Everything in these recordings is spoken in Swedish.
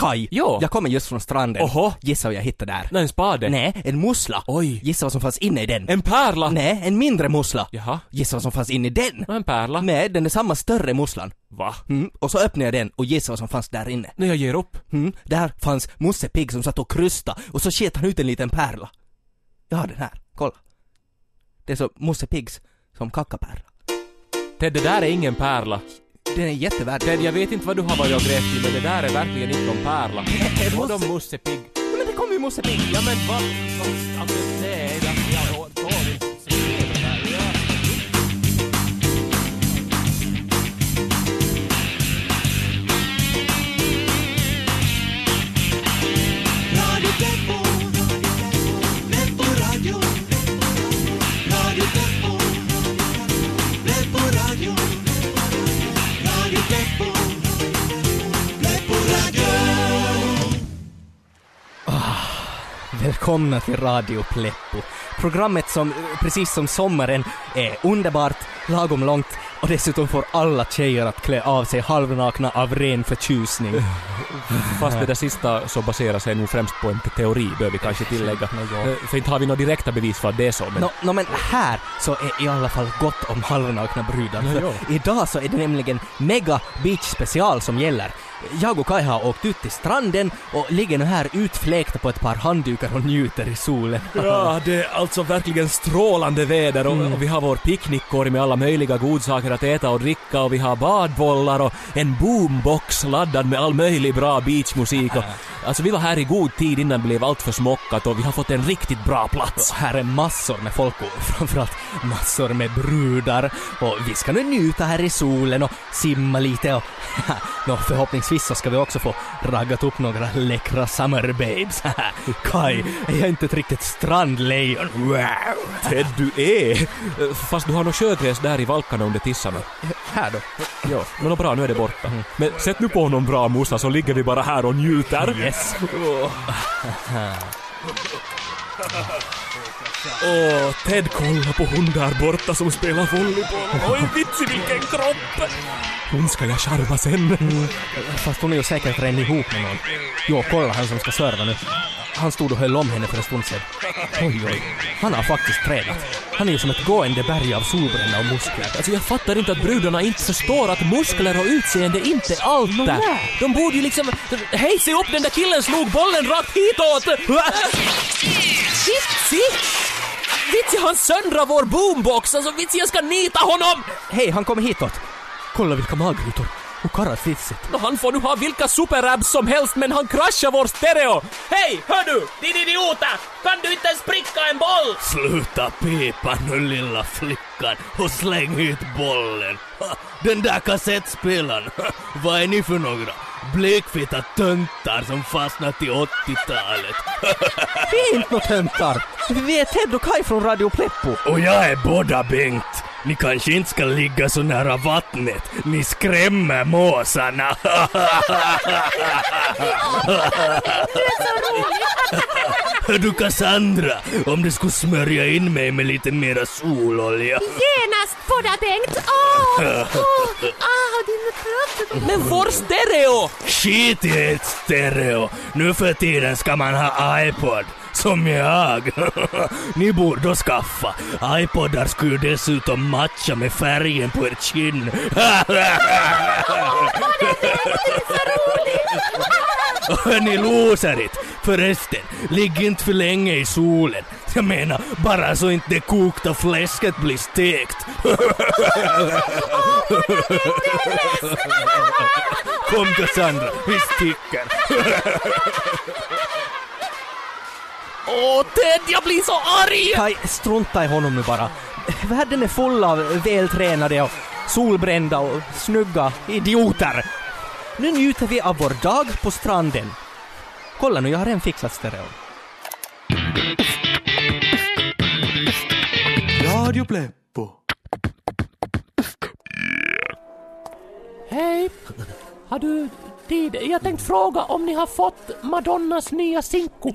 Kaj, Jo. jag kommer just från stranden. Oho. Gissa vad jag hittade där? Nej, en spade. Nej, en mussla. Oj. Gissa vad som fanns inne i den? En pärla. Nej, en mindre mussla. Jaha. Gissa vad som fanns inne i den? En pärla. Nej, den är samma större musslan. Va? Mm. Och så öppnade jag den och gissa vad som fanns där inne. Nej, jag ger upp. Mm. Där fanns Musse Pigg som satt och krysta och så sket han ut en liten pärla. Jag har den här, kolla. Det är så Musse Piggs som kackapärla. Ted, det där är ingen pärla. Den är jättevärd. Ted, jag vet inte vad du har varit och grävt i, men det där är verkligen inte någon pärla. är Vadå Musse- Musse Pigg? Men det kommer ju Musse Pigg! Ja men vad? Alltså, Välkomna till Radio Pleppo. Programmet som, precis som sommaren, är underbart, lagom långt och dessutom får alla tjejer att klä av sig halvnakna av ren förtjusning. Fast det där sista så baserar sig nog främst på en teori, bör vi kanske tillägga. Eh, För inte har vi några direkta bevis för att det är så, men... Nå, nå, men här så är i alla fall gott om halvnakna brudar. För idag så är det nämligen Mega Beach special som gäller. Jag och Kai har åkt ut till stranden och ligger nu här utfläkta på ett par handdukar och njuter i solen. Ja, det är alltså verkligen strålande väder och, och vi har vår picknickkorg med alla möjliga godsaker att äta och dricka och vi har badbollar och en boombox laddad med all möjlig bra beachmusik och alltså vi var här i god tid innan det blev allt för smockat och vi har fått en riktigt bra plats. Här är massor med folk och framförallt massor med brudar och vi ska nu njuta här i solen och simma lite och Nå, förhoppningsvis så ska vi också få raggat upp några läckra summer babes. Kai, är jag inte ett riktigt strandlejon? Wow! Ted, du är! Eh, Fast du har nog sjögräs där i valkarna under tissarna. Här då. Ja, men bra, nu är det borta. Men sätt nu på någon bra mussa så ligger vi bara här och njuter. Yes. Åh, Ted kolla på hon där borta som spelar volleyboll. Oj, vitsi vilken kropp! Hon ska jag charma sen. Fast hon är ju säkert redan ihop med någon. Jo, kolla han som ska serva nu. Han stod och höll om henne för en stund sedan. Oj, oj. Han har faktiskt tränat. Han är ju som ett gående berg av solbränna och muskler. Alltså jag fattar inte att brudarna inte förstår att muskler och utseende inte är allt nej. De borde ju liksom... Hej, se upp den där killen slog bollen rakt hitåt! Vitsi! Vitsi han söndrar vår boombox, alltså vitsi jag ska nita honom! Hej, han kommer hitåt. Kolla vilka magrutor. Och karafisset. Nå, Han får nu ha vilka superabs som helst men han kraschar vår stereo! Hej, hör du! Din idiota! Kan du inte ens pricka en boll? Sluta pipa nu lilla flickan och släng hit bollen. Den där kassettspelaren, vad är ni för några? Blekfitta töntar som fastnat i 80-talet. Vi är inte nåt töntar. Vi är Ted och Kai från Radio Pleppo. Och jag är båda Bengt. Ni kanske inte ska ligga så nära vattnet. Ni skrämmer måsarna. Hör du Cassandra, om du skulle smörja in mig med lite mera sololja. Genast båda Bengt! Åh! Åh! Ah, din kropp! Men vår stereo! Skit i ett stereo. Nu för tiden ska man ha iPod. Som jag. Ni borde skaffa. iPodar skulle ju dessutom matcha med färgen på er kinn. Hörni loserit! Förresten, ligg inte för länge i solen. Jag menar, bara så inte det kokta fläsket blir stekt. Kom Cassandra, vi sticker. Åh Ted, jag blir så arg! Kaj, strunta i honom nu bara. Världen är full av vältränade och solbrända och snygga idioter. Nu njuter vi av vår dag på stranden. Kolla nu, jag har redan fixat stereo. Radio Pleppo. Hej! Har du tid? Jag tänkte fråga om ni har fått Madonnas nya sinko?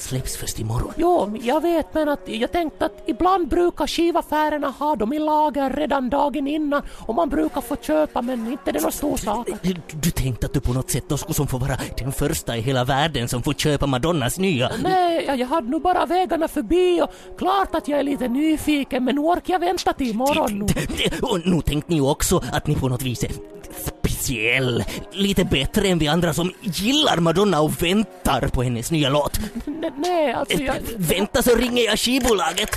Släpps först imorgon. Jo, jag vet men att jag tänkte att ibland brukar skivaffärerna ha dem i lager redan dagen innan och man brukar få köpa men inte det är någon stor sak. Du, du tänkte att du på något sätt då skulle som få vara den första i hela världen som får köpa Madonnas nya... Nej, jag, jag hade nog bara vägarna förbi och klart att jag är lite nyfiken men nu orkar jag vänta till imorgon nu. Och nu tänkte ni också att ni på något vis speciell. Lite bättre än vi andra som gillar Madonna och väntar på hennes nya låt. Nej, alltså jag... Vänta så ringer jag skivbolaget.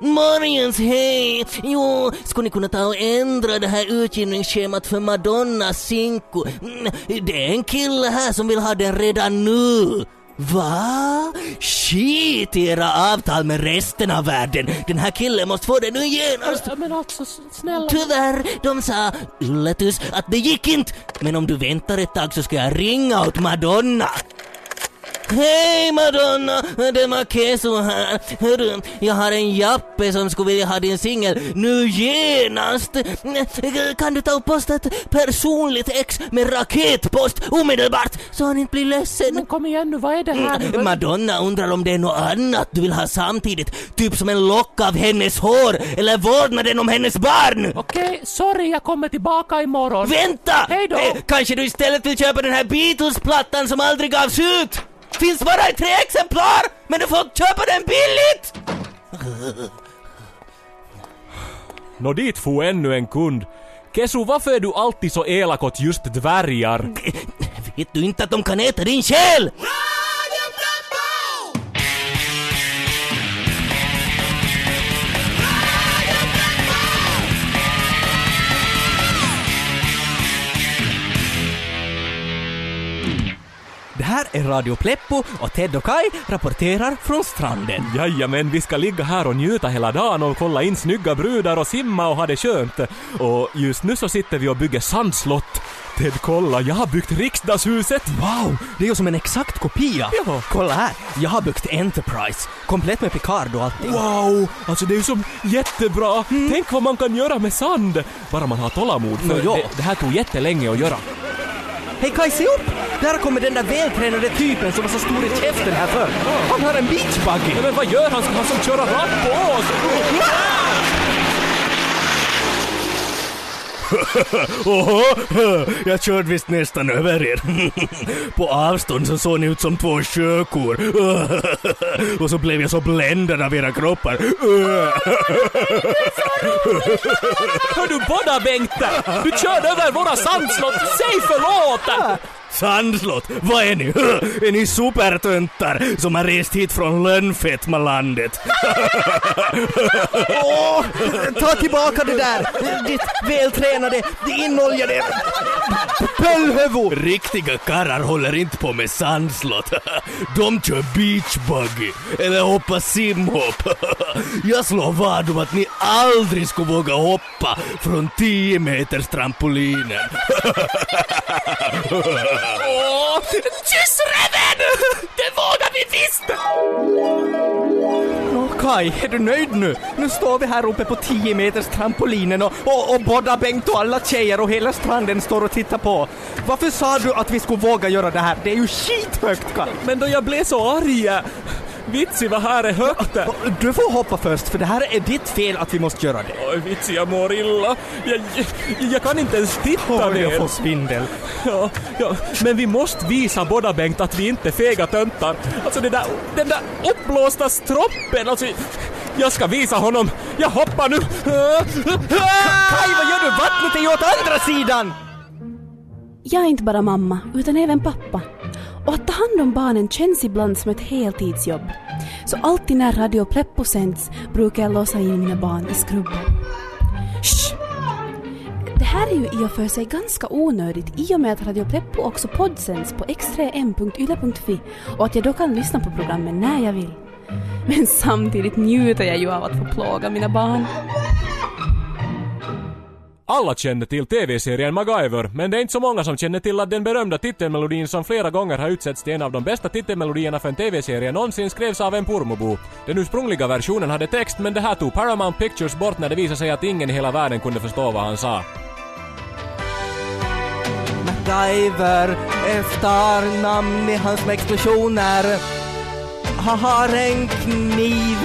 Morgens, hej! Jo, skulle ni kunna ta och ändra det här utgivningsschemat för Madonnas Cinco? Mm, Det är en kille här som vill ha den redan nu. Va? Skit i era avtal med resten av världen. Den här killen måste få det nu genast. Men alltså snälla... Tyvärr, de sa Yllätys att det gick inte. Men om du väntar ett tag så ska jag ringa åt Madonna. Hej Madonna, det är Makeso här. Hörru, jag har en jappe som skulle vilja ha din singel nu genast. Kan du ta och posta ett personligt ex med raketpost omedelbart så han inte blir ledsen? Men kom igen nu, vad är det här? Mm, Madonna undrar om det är något annat du vill ha samtidigt. Typ som en lock av hennes hår eller vårdnaden om hennes barn. Okej, sorry, jag kommer tillbaka imorgon. Vänta! Hej då! Eh, kanske du istället vill köpa den här Beatles-plattan som aldrig gavs ut? Finns bara i tre exemplar, men du får köpa den billigt! Nå dit for ännu en kund. Kesu, varför är du alltid så elak åt just dvärgar? Vet du inte att de kan äta din själ? Det här är Radio Pleppo och Ted och Kai rapporterar från stranden. Jajamän, vi ska ligga här och njuta hela dagen och kolla in snygga brudar och simma och ha det skönt. Och just nu så sitter vi och bygger sandslott. Ted, kolla, jag har byggt riksdagshuset! Wow, det är ju som en exakt kopia. Ja. Kolla här, jag har byggt Enterprise, komplett med Picard och allting. Wow! Alltså det är ju som jättebra! Tänk vad man kan göra med sand! Bara man har tålamod, för Nå, ja. det, det här tog jättelänge att göra. Hej Kai, se upp! Där kommer den där vältränade typen som var så stor i käften här förr. Han har en beachbuggy! Men vad gör han? Ska han som köra rakt på oss? Oho, jag körde visst nästan över er. På avstånd så såg ni ut som två sjökor. Och så blev jag så bländad av era kroppar. Hör du båda Bengte? Du körde över våra sandslott! Säg förlåt! Sandslott, vad är ni? Är ni supertöntar som har rest hit från Lönnfettmalandet? Åh, ta tillbaka det där! Ditt vältränade, inoljade pöllhuvud! Riktiga karrar håller inte på med sandslott. De kör beachbuggy eller hoppar simhopp. Jag slår vad om att ni aldrig skulle våga hoppa från 10 meters trampolinen. Åh, kyss räven! Det vågar vi visst! Nå Kai, är du nöjd nu? Nu står vi här uppe på 10 meters trampolinen och, och, och båda Bengt och alla tjejer och hela stranden står och tittar på. Varför sa du att vi skulle våga göra det här? Det är ju skithögt Kai! Men då jag blev så arg! Vitsi, vad här är högt! Du får hoppa först, för det här är ditt fel att vi måste göra det. Oj, vitsi, jag mår illa. Jag, jag, jag kan inte ens titta jag ner. får svindel. Ja, ja, men vi måste visa båda Bengt att vi inte är fega töntar. Alltså det där, den där uppblåsta stroppen, alltså jag ska visa honom. Jag hoppar nu. Kai, vad gör du? Vattnet är ju åt andra sidan! Jag är inte bara mamma, utan även pappa. Och att ta hand om barnen känns ibland som ett heltidsjobb. Så alltid när Radio Pleppo sänds brukar jag låsa in mina barn i skrubben. Shh! Det här är ju i och för sig ganska onödigt i och med att Radio Pleppo också poddsänds på x3m.yle.fi och att jag då kan lyssna på programmen när jag vill. Men samtidigt njuter jag ju av att få plåga mina barn. Alla känner till TV-serien MacGyver, men det är inte så många som känner till att den berömda titelmelodin som flera gånger har utsetts till en av de bästa titelmelodierna för en TV-serie någonsin skrevs av en purmobo. Den ursprungliga versionen hade text, men det här tog Paramount Pictures bort när det visade sig att ingen i hela världen kunde förstå vad han sa. MacGyver, efternamn i hans med explosioner. Han har en kniv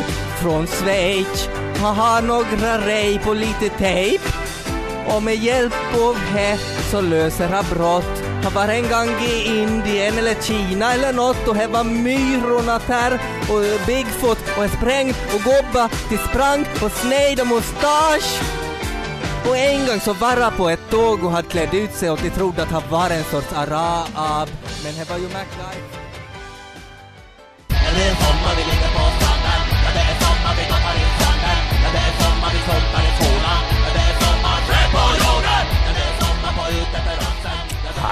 från Schweiz. Han har några rej på lite tejp. Och med hjälp av det så löser han brott. Han var en gång i Indien eller Kina eller nåt och här var myrorna där och Bigfoot och är sprängt och gobba till sprang och snejd och mustasch. Och en gång så var han på ett tåg och hade klätt ut sig och de trodde att han var en sorts arab. Men det var ju MacGyver.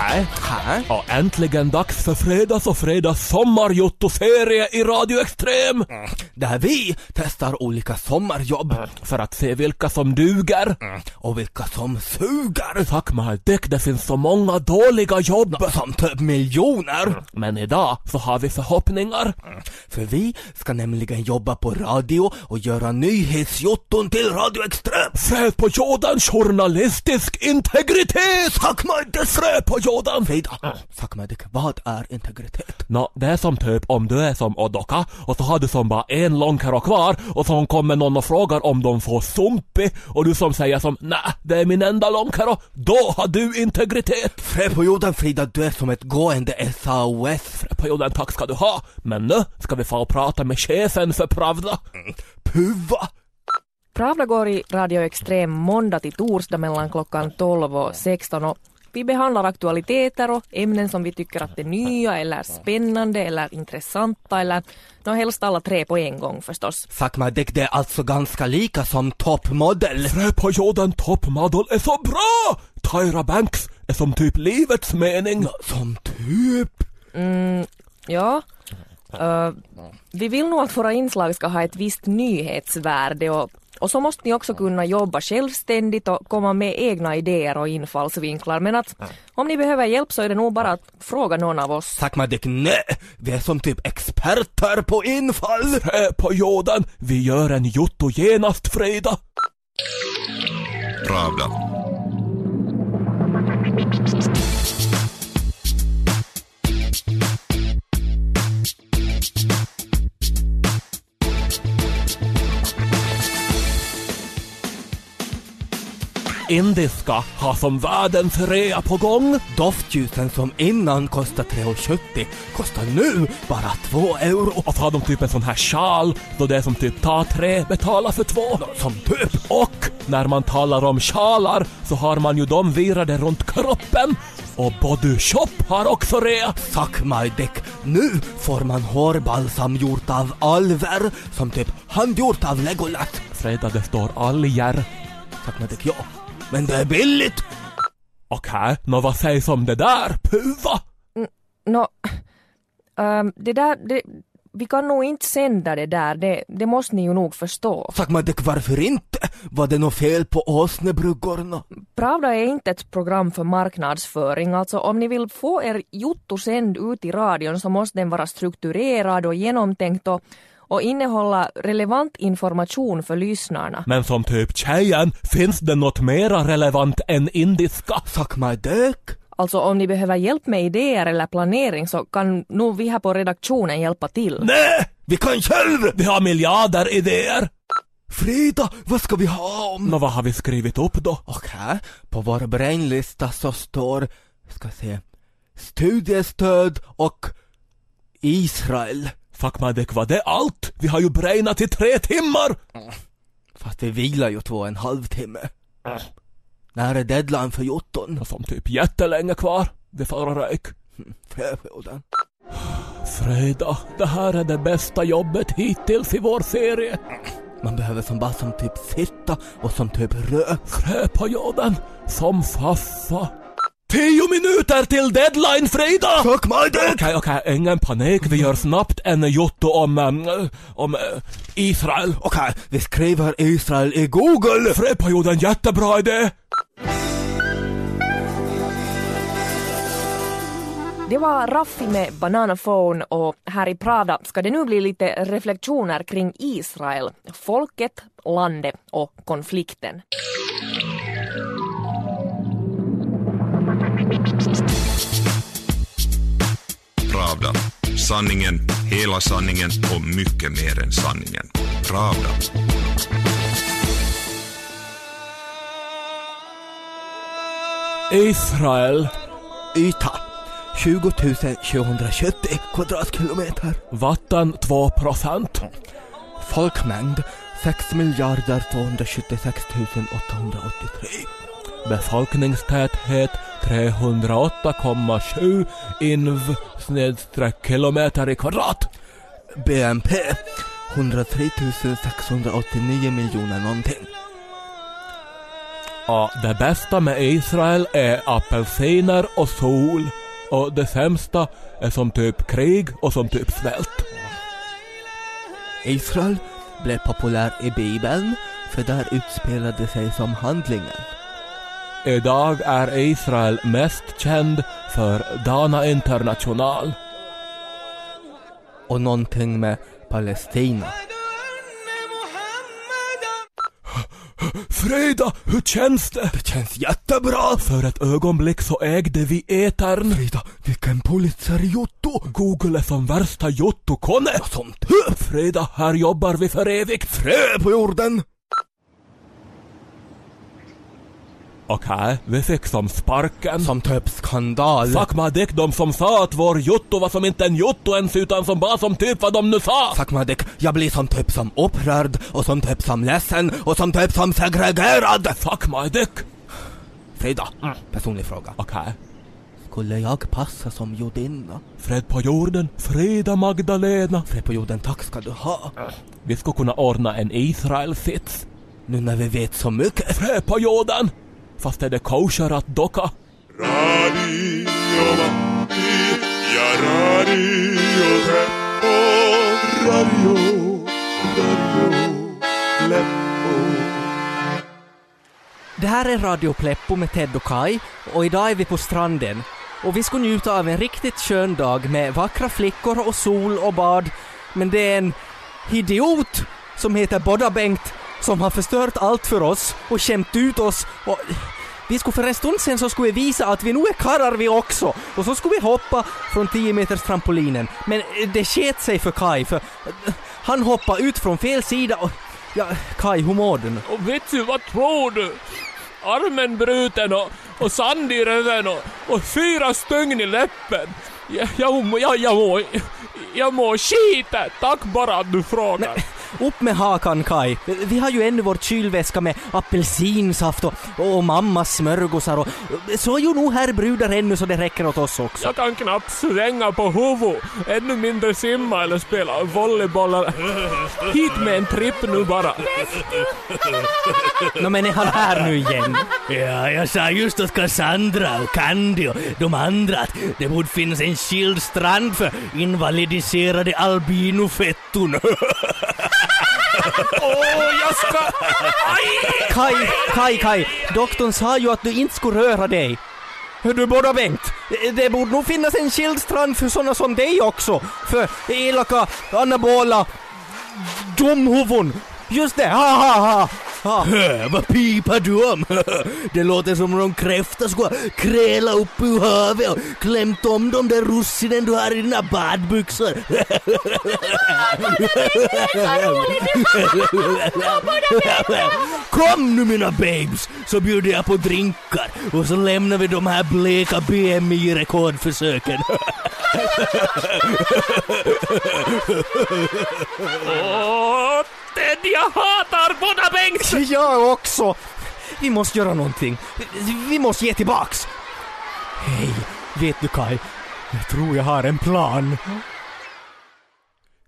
Här. Här? Och äntligen dags för fredags och fredags sommarjottoserie i Radio Extrem! Där vi testar olika sommarjobb För att se vilka som duger. och vilka som suger. Tack Maldek, det finns så många dåliga jobb. Som typ miljoner. Men idag så har vi förhoppningar. För vi ska nämligen jobba på radio och göra nyhetsjotton till Radio Extrem. Frö på jorden journalistisk integritet! Tack Madde! Frö på jorden! Frida, tack Madde, vad är integritet? Nå, det är som typ om du är som Odoka och så har du som bara en långkaro kvar och så kommer någon och frågar om de får sumpi och du som säger som nej, det är min enda långkaro. Då har du integritet! Frö på jorden Frida, du är som ett gående SAS. Frö på jorden, tack ska du ha. Men nu ska vi få prata med chefen för Pravda. Puva! Pravda går i Radio Extrem måndag till torsdag mellan klockan 12 och 16 och vi behandlar aktualiteter och ämnen som vi tycker att är nya eller spännande eller intressanta eller nå helst alla tre på en gång förstås. Madde, det är alltså ganska lika som toppmodell. Frö på jorden toppmodell är så bra! Tyra Banks är som typ livets mening. Som typ? Ja, eh, vi vill nog att våra inslag ska ha ett visst nyhetsvärde och, och så måste ni också kunna jobba självständigt och komma med egna idéer och infallsvinklar. Men att om ni behöver hjälp så är det nog bara att fråga någon av oss. Tack Madde, nej! Vi är som typ experter på infall. Frö på jorden, vi gör en jotto genast Frida. Pravda. Indiska har som världens rea på gång. Doftljusen som innan kostade 3,70 kostar nu bara 2 euro. Och så har de typ en sån här sjal då det är som typ ta tre, betala för två. Som typ? Och när man talar om sjalar så har man ju de virade runt kroppen. Och Body Shop har också rea. Fuck my dick, nu får man hårbalsam gjort av alver som typ handgjort av Legolas. Fredag det står alger. Suck my dick, ja. Men det är billigt! Okej, nå vad sägs om det där, Puva? Nå, ehm, det där, det, vi kan nog inte sända det där, det, det måste ni ju nog förstå. Tack Majdek, varför inte? Var det något fel på åsnebryggorna? Pravda är inte ett program för marknadsföring, alltså om ni vill få er jotto sänd ut i radion så måste den vara strukturerad och genomtänkt och, och innehålla relevant information för lyssnarna. Men som typ tjejen, finns det något mera relevant än indiska? Tack Majdek! Alltså om ni behöver hjälp med idéer eller planering så kan nog vi här på redaktionen hjälpa till. Nej! Vi kan själv! Vi har miljarder idéer. Frida, vad ska vi ha om? Nå vad har vi skrivit upp då? Okej, på vår brainlista så står, ska se, studiestöd och Israel. Fuck Madek, var det allt? Vi har ju brainat i tre timmar! Fast vi vilar ju två och en halv timme. När är deadline för jotton? Och som typ jättelänge kvar. Vi får rök. Fröfoden. Freda, det här är det bästa jobbet hittills i vår serie. Man behöver som bara som typ sitta och som typ rök. Frö på jorden, som faffa. Tio minuter till deadline Frida! Tack Majdek! Okej, okej, ingen panik. Vi gör snabbt en jotto om, um, om uh, Israel. Okej, vi skriver Israel i Google. Frö på jorden, jättebra idé! Det var Raffi med Banana Phone och här i Prada ska det nu bli lite reflektioner kring Israel, folket, landet och konflikten. Sanningen, hela sanningen och mycket mer än sanningen. Pravda. Israel. Yta 20 770 kvadratkilometer. Vatten 2 procent. Folkmängd 6 miljarder 276 883. Befolkningstäthet 308,7 inv snedstreck kilometer i kvadrat. BNP 103 689 miljoner någonting. Ja, det bästa med Israel är apelsiner och sol. Och det sämsta är som typ krig och som typ svält. Israel blev populär i Bibeln för där utspelade sig som handlingen. Idag är Israel mest känd för Dana International. Och någonting med Palestina. Frida, hur känns det? Det känns jättebra! För ett ögonblick så ägde vi etern. Frida, vilken Pulitzer-jotto! Google är som värsta jottokone. Som Typ! Frida, här jobbar vi för evigt. frö på jorden! Okej, vi fick som sparken. Som typ skandal. Fuck dick, de som sa att vår jotto var som inte en jotto ens utan som bara som typ vad de nu sa. Fuck dick, jag blir som typ som upprörd och som typ som ledsen och som typ som segregerad. Fuck dick. Frida, personlig fråga. Okej. Skulle jag passa som judinna? Fred på jorden, Frida Magdalena. Fred på jorden, tack ska du ha. Vi skulle kunna ordna en Israel-sits. Nu när vi vet så mycket. Fred på jorden. Fast är det kosher att docka? Radio Matti ja Radio Teppo. Radio, Radio Pleppo. Det här är Radio Pleppo med Ted och Kai och idag är vi på stranden. Och vi ska njuta av en riktigt skön dag med vackra flickor och sol och bad. Men det är en idiot som heter Bodda Bengt som har förstört allt för oss och skämt ut oss och vi skulle för en stund sen så skulle vi visa att vi nu är karlar vi också och så skulle vi hoppa från 10 meters trampolinen. Men eh, det sket sig för Kai för eh, han hoppade ut från fel sida och ja, Kai hur mår du? Och vet du vad tror du? Armen bruten och, och sand i röven och, och fyra stygn i läppen. Jag, jag, jag, jag mår... Jag mår skit. Tack bara att du frågar. Upp med hakan Kai. Vi har ju ännu vår kylväska med apelsinsaft och, och mammas smörgåsar och så är ju nog här brudar ännu så det räcker åt oss också. Jag kan knappt svänga på huvudet, ännu mindre simma eller spela volleyboll. Hit med en tripp nu bara. Nå men är han här nu igen? Ja, jag sa just åt Cassandra och Candy och de andra att det borde finnas en skild strand för invalidiserade albinofetton. Åh, jag ska... Aj! Kai, Kai, Kai. Doktorn sa ju att du inte skulle röra dig. Hör du ha Bengt? Det borde nog finnas en skild strand för såna som dig också. För elaka, anabola, dumhuvuden. Just det, ha ha ha! Vad pipar du om? Det låter som om någon kräfta skulle kräla upp ur havet och klämt om de där russinen du har i dina badbyxor. Kom nu mina babes, så bjuder jag på drinkar och så lämnar vi de här bleka BMI-rekordförsöken. Ted, jag hatar båda Bengt! Jag också! Vi måste göra någonting. Vi måste ge tillbaks. Hej, vet du Kai? Jag tror jag har en plan.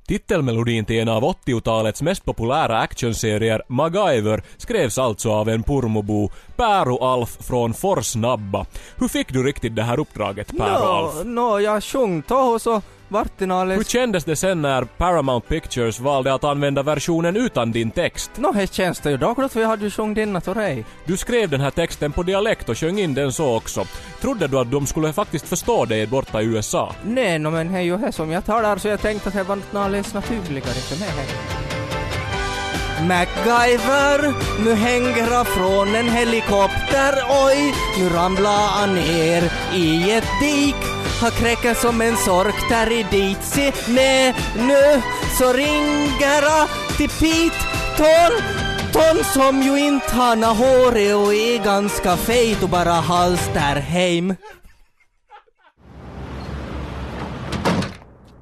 Titelmelodin till en av 80-talets mest populära actionserier, MacGyver, skrevs alltså av en purmobo, Päro Alf från Forsnabba. Hur fick du riktigt det här uppdraget, Päro Alf? Nå, nå, jag sjöng toho så vart det Hur kändes det sen när Paramount Pictures valde att använda versionen utan din text? Nå, det känns det ju dåligt för jag hade ju sjungit denna till dig. Du skrev den här texten på dialekt och sjöng in den så också. Trodde du att de skulle faktiskt förstå dig borta i USA? Nej, no, men det är ju det som jag talar så jag tänkte att det var något naturligare för mig. MacGyver, nu hänger han från en helikopter, oj, nu ramlar han ner i ett dik. Han kräker som en sork där i dit, se, nej, nu så ringer han till Pete Tom! Tom som ju inte har något håret och är ganska fet och bara halstar hem.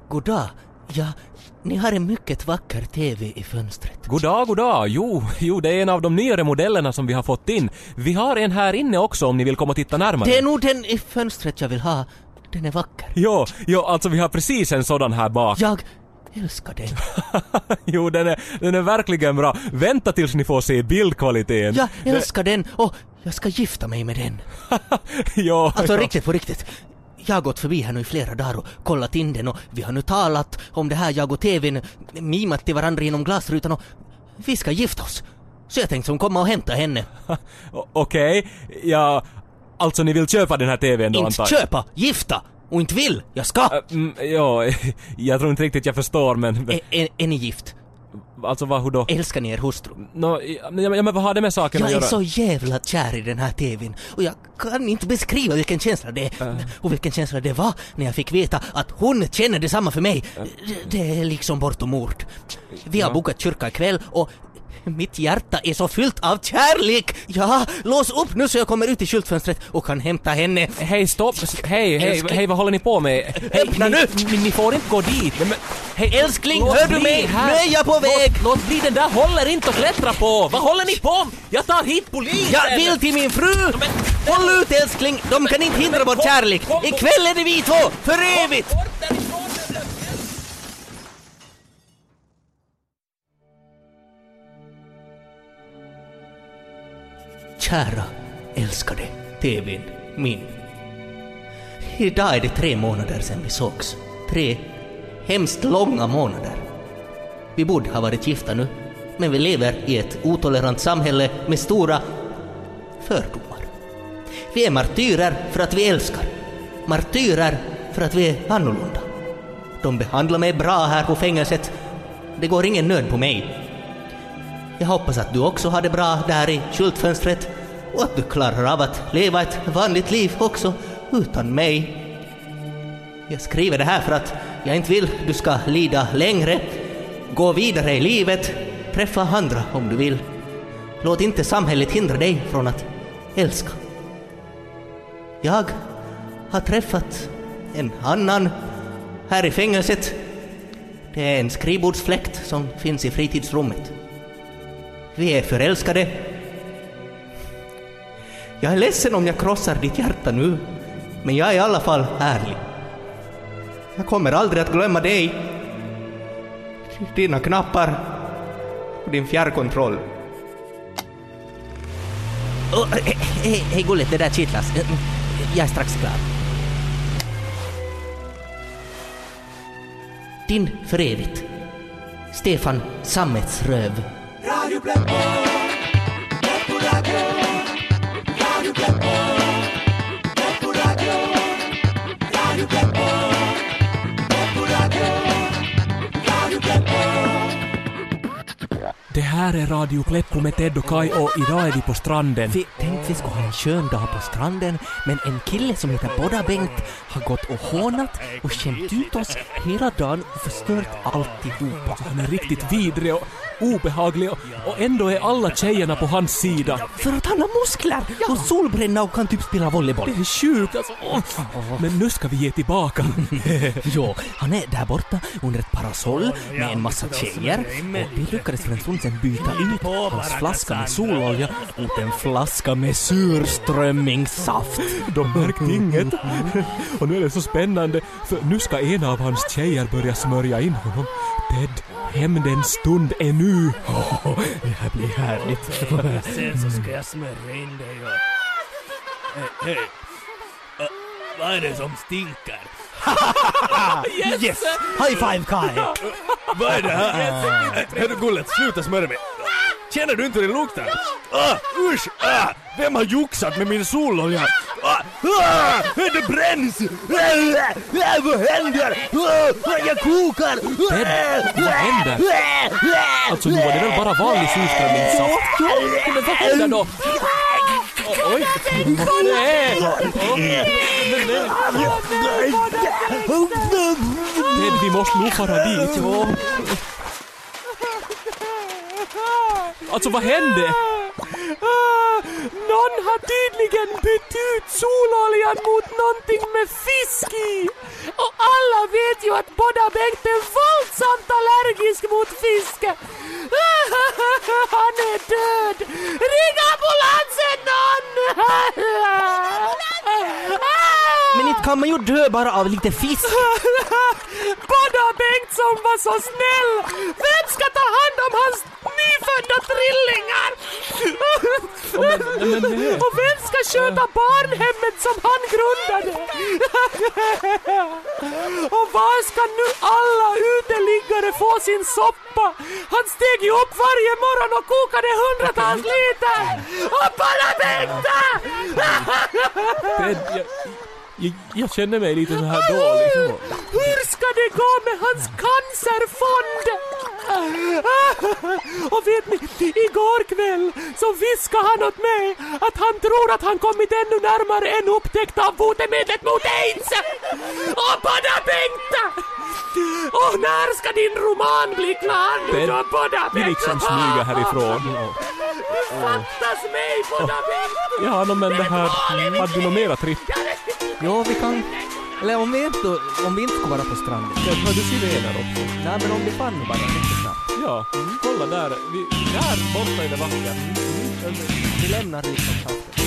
Goddag. jag ni har en mycket vacker TV i fönstret. Goddag, goddag. Jo, jo, det är en av de nyare modellerna som vi har fått in. Vi har en här inne också om ni vill komma och titta närmare. Det är nog den i fönstret jag vill ha. Den är vacker. Jo, jo, alltså vi har precis en sådan här bak. Jag älskar den. jo, den är, den är verkligen bra. Vänta tills ni får se bildkvaliteten. Jag älskar den och jag ska gifta mig med den. jo, Alltså jo. riktigt på riktigt. Jag har gått förbi här nu i flera dagar och kollat in den och vi har nu talat om det här, jag och TVn, mimat till varandra genom glasrutan och vi ska gifta oss. Så jag tänkte som komma och hämta henne. Okej, ja... Alltså ni vill köpa den här TVn då inte antar jag? köpa, gifta! Och inte vill, jag ska! Äh, mm, jo, jag tror inte riktigt jag förstår men... Är, är, är ni gift? Alltså vad, hur då? Älskar ni er hustru? Nå, ja, ja, men vad har det med saken att Jag är göra? så jävla kär i den här TVn och jag kan inte beskriva vilken känsla det är. Och vilken känsla det var när jag fick veta att hon känner detsamma för mig. Det är liksom bortom ord. Vi har Ja. bokat kyrka ikväll och mitt hjärta är så fyllt av kärlek! Ja, lås upp nu så jag kommer ut i skyltfönstret och kan hämta henne. Hej, stopp! Hej, hej, hej, vad håller ni på med? Hej, Öppna ni, nu! Ni, får inte gå dit! Men, hej, Älskling, låt hör du mig? här. Nu är jag på väg! Låt, låt bli, den där håller inte att klättra på! Vad håller ni på? Jag tar hit polisen! Jag vill till min fru! Håll ut älskling, de kan inte hindra vår kärlek. Ikväll är det vi två, för evigt! Kära älskade TVn min. Idag är det tre månader sedan vi sågs. Tre hemskt långa månader. Vi borde ha varit gifta nu, men vi lever i ett otolerant samhälle med stora fördomar. Vi är martyrer för att vi älskar. Martyrer för att vi är annorlunda. De behandlar mig bra här på fängelset. Det går ingen nöd på mig. Jag hoppas att du också har det bra där i skyltfönstret och att du klarar av att leva ett vanligt liv också utan mig. Jag skriver det här för att jag inte vill du ska lida längre. Gå vidare i livet, träffa andra om du vill. Låt inte samhället hindra dig från att älska. Jag har träffat en annan här i fängelset. Det är en skrivbordsfläkt som finns i fritidsrummet. Vi är förälskade. Jag är ledsen om jag krossar ditt hjärta nu, men jag är i alla fall ärlig. Jag kommer aldrig att glömma dig, dina knappar och din fjärrkontroll. Oh, hej, hej, hej gulligt, det där kittlas. Jag är strax klar. Din för evigt. Stefan Sammetsröv. Det här är Radio Pleppo med Ted och Kai och idag är vi på stranden. Vi tänkte vi skulle ha en skön dag på stranden, men en kille som heter Bodda Bengt har gått och hånat och skämt ut oss hela dagen och förstört alltihopa. Han är riktigt vidrig och obehaglig och, och ändå är alla tjejerna på hans sida. För att han har muskler och solbränna och kan typ spela volleyboll. Det är sjukt alltså. Men nu ska vi ge tillbaka. Jo, han är där borta under ett parasoll med en massa tjejer och vi lyckades för en stund sedan byta ut hans flaska med sololja mot en flaska med surströmmingssaft. De märkte inget. Och nu är det så spännande för nu ska en av hans tjejer börja smörja in honom. Ted, hämndens stund är nu. Det här blir härligt. Sen så ska jag smörja in dig och... Hej, hej. Uh, vad är det som stinker? Yes! High five Kai! Vad är det här? Hörru Gullet, sluta smörja mig. Känner du inte hur det luktar? Ah, usch! Ah, vem har joxat med min sololja? Ah, Ah, det bränns! Ah, ah, vad händer? Ah, jag kokar! Ted, vad händer? Alltså nu var det väl bara vanlig surströmmingssaft? Men vad händer då? Oj! Nej! Vi måste nog fara dit. Alltså vad hände? Någon har tydligen bytt ut sololjan mot någonting med fisk i. Och alla vet ju att båda Bengt är våldsamt allergisk mot fisk. Han är död! Ring ambulansen någon! Kan man ju dö bara av lite fisk. Båda Bengtsson var så snäll! Vem ska ta hand om hans nyfödda trillingar? Och vem ska sköta barnhemmet som han grundade? Och var ska nu alla uteliggare få sin soppa? Han steg ju upp varje morgon och kokade hundratals liter! Och bara Bengta! Jag, jag, känner mig lite så här dålig. Så. Hur ska det gå med hans cancerfond? Och vet ni, igår kväll så viskade han åt mig att han tror att han kommit ännu närmare en upptäckt av botemedlet mot aids! Och båda Bengta! Och när ska din roman bli klar nu då, båda vi liksom smyga härifrån. Du fattas mig, båda Bengta! Ja, no, men det här... Hade du något mera tripp? Jo, vi kan... Eller om vi inte, om vi inte ska vara på stranden. Ted, har du sirener också? Nej, men om vi fann bara snabbt. Ja, kolla där. Vi, där borta är det vackert. Vi lämnar liksom snabbt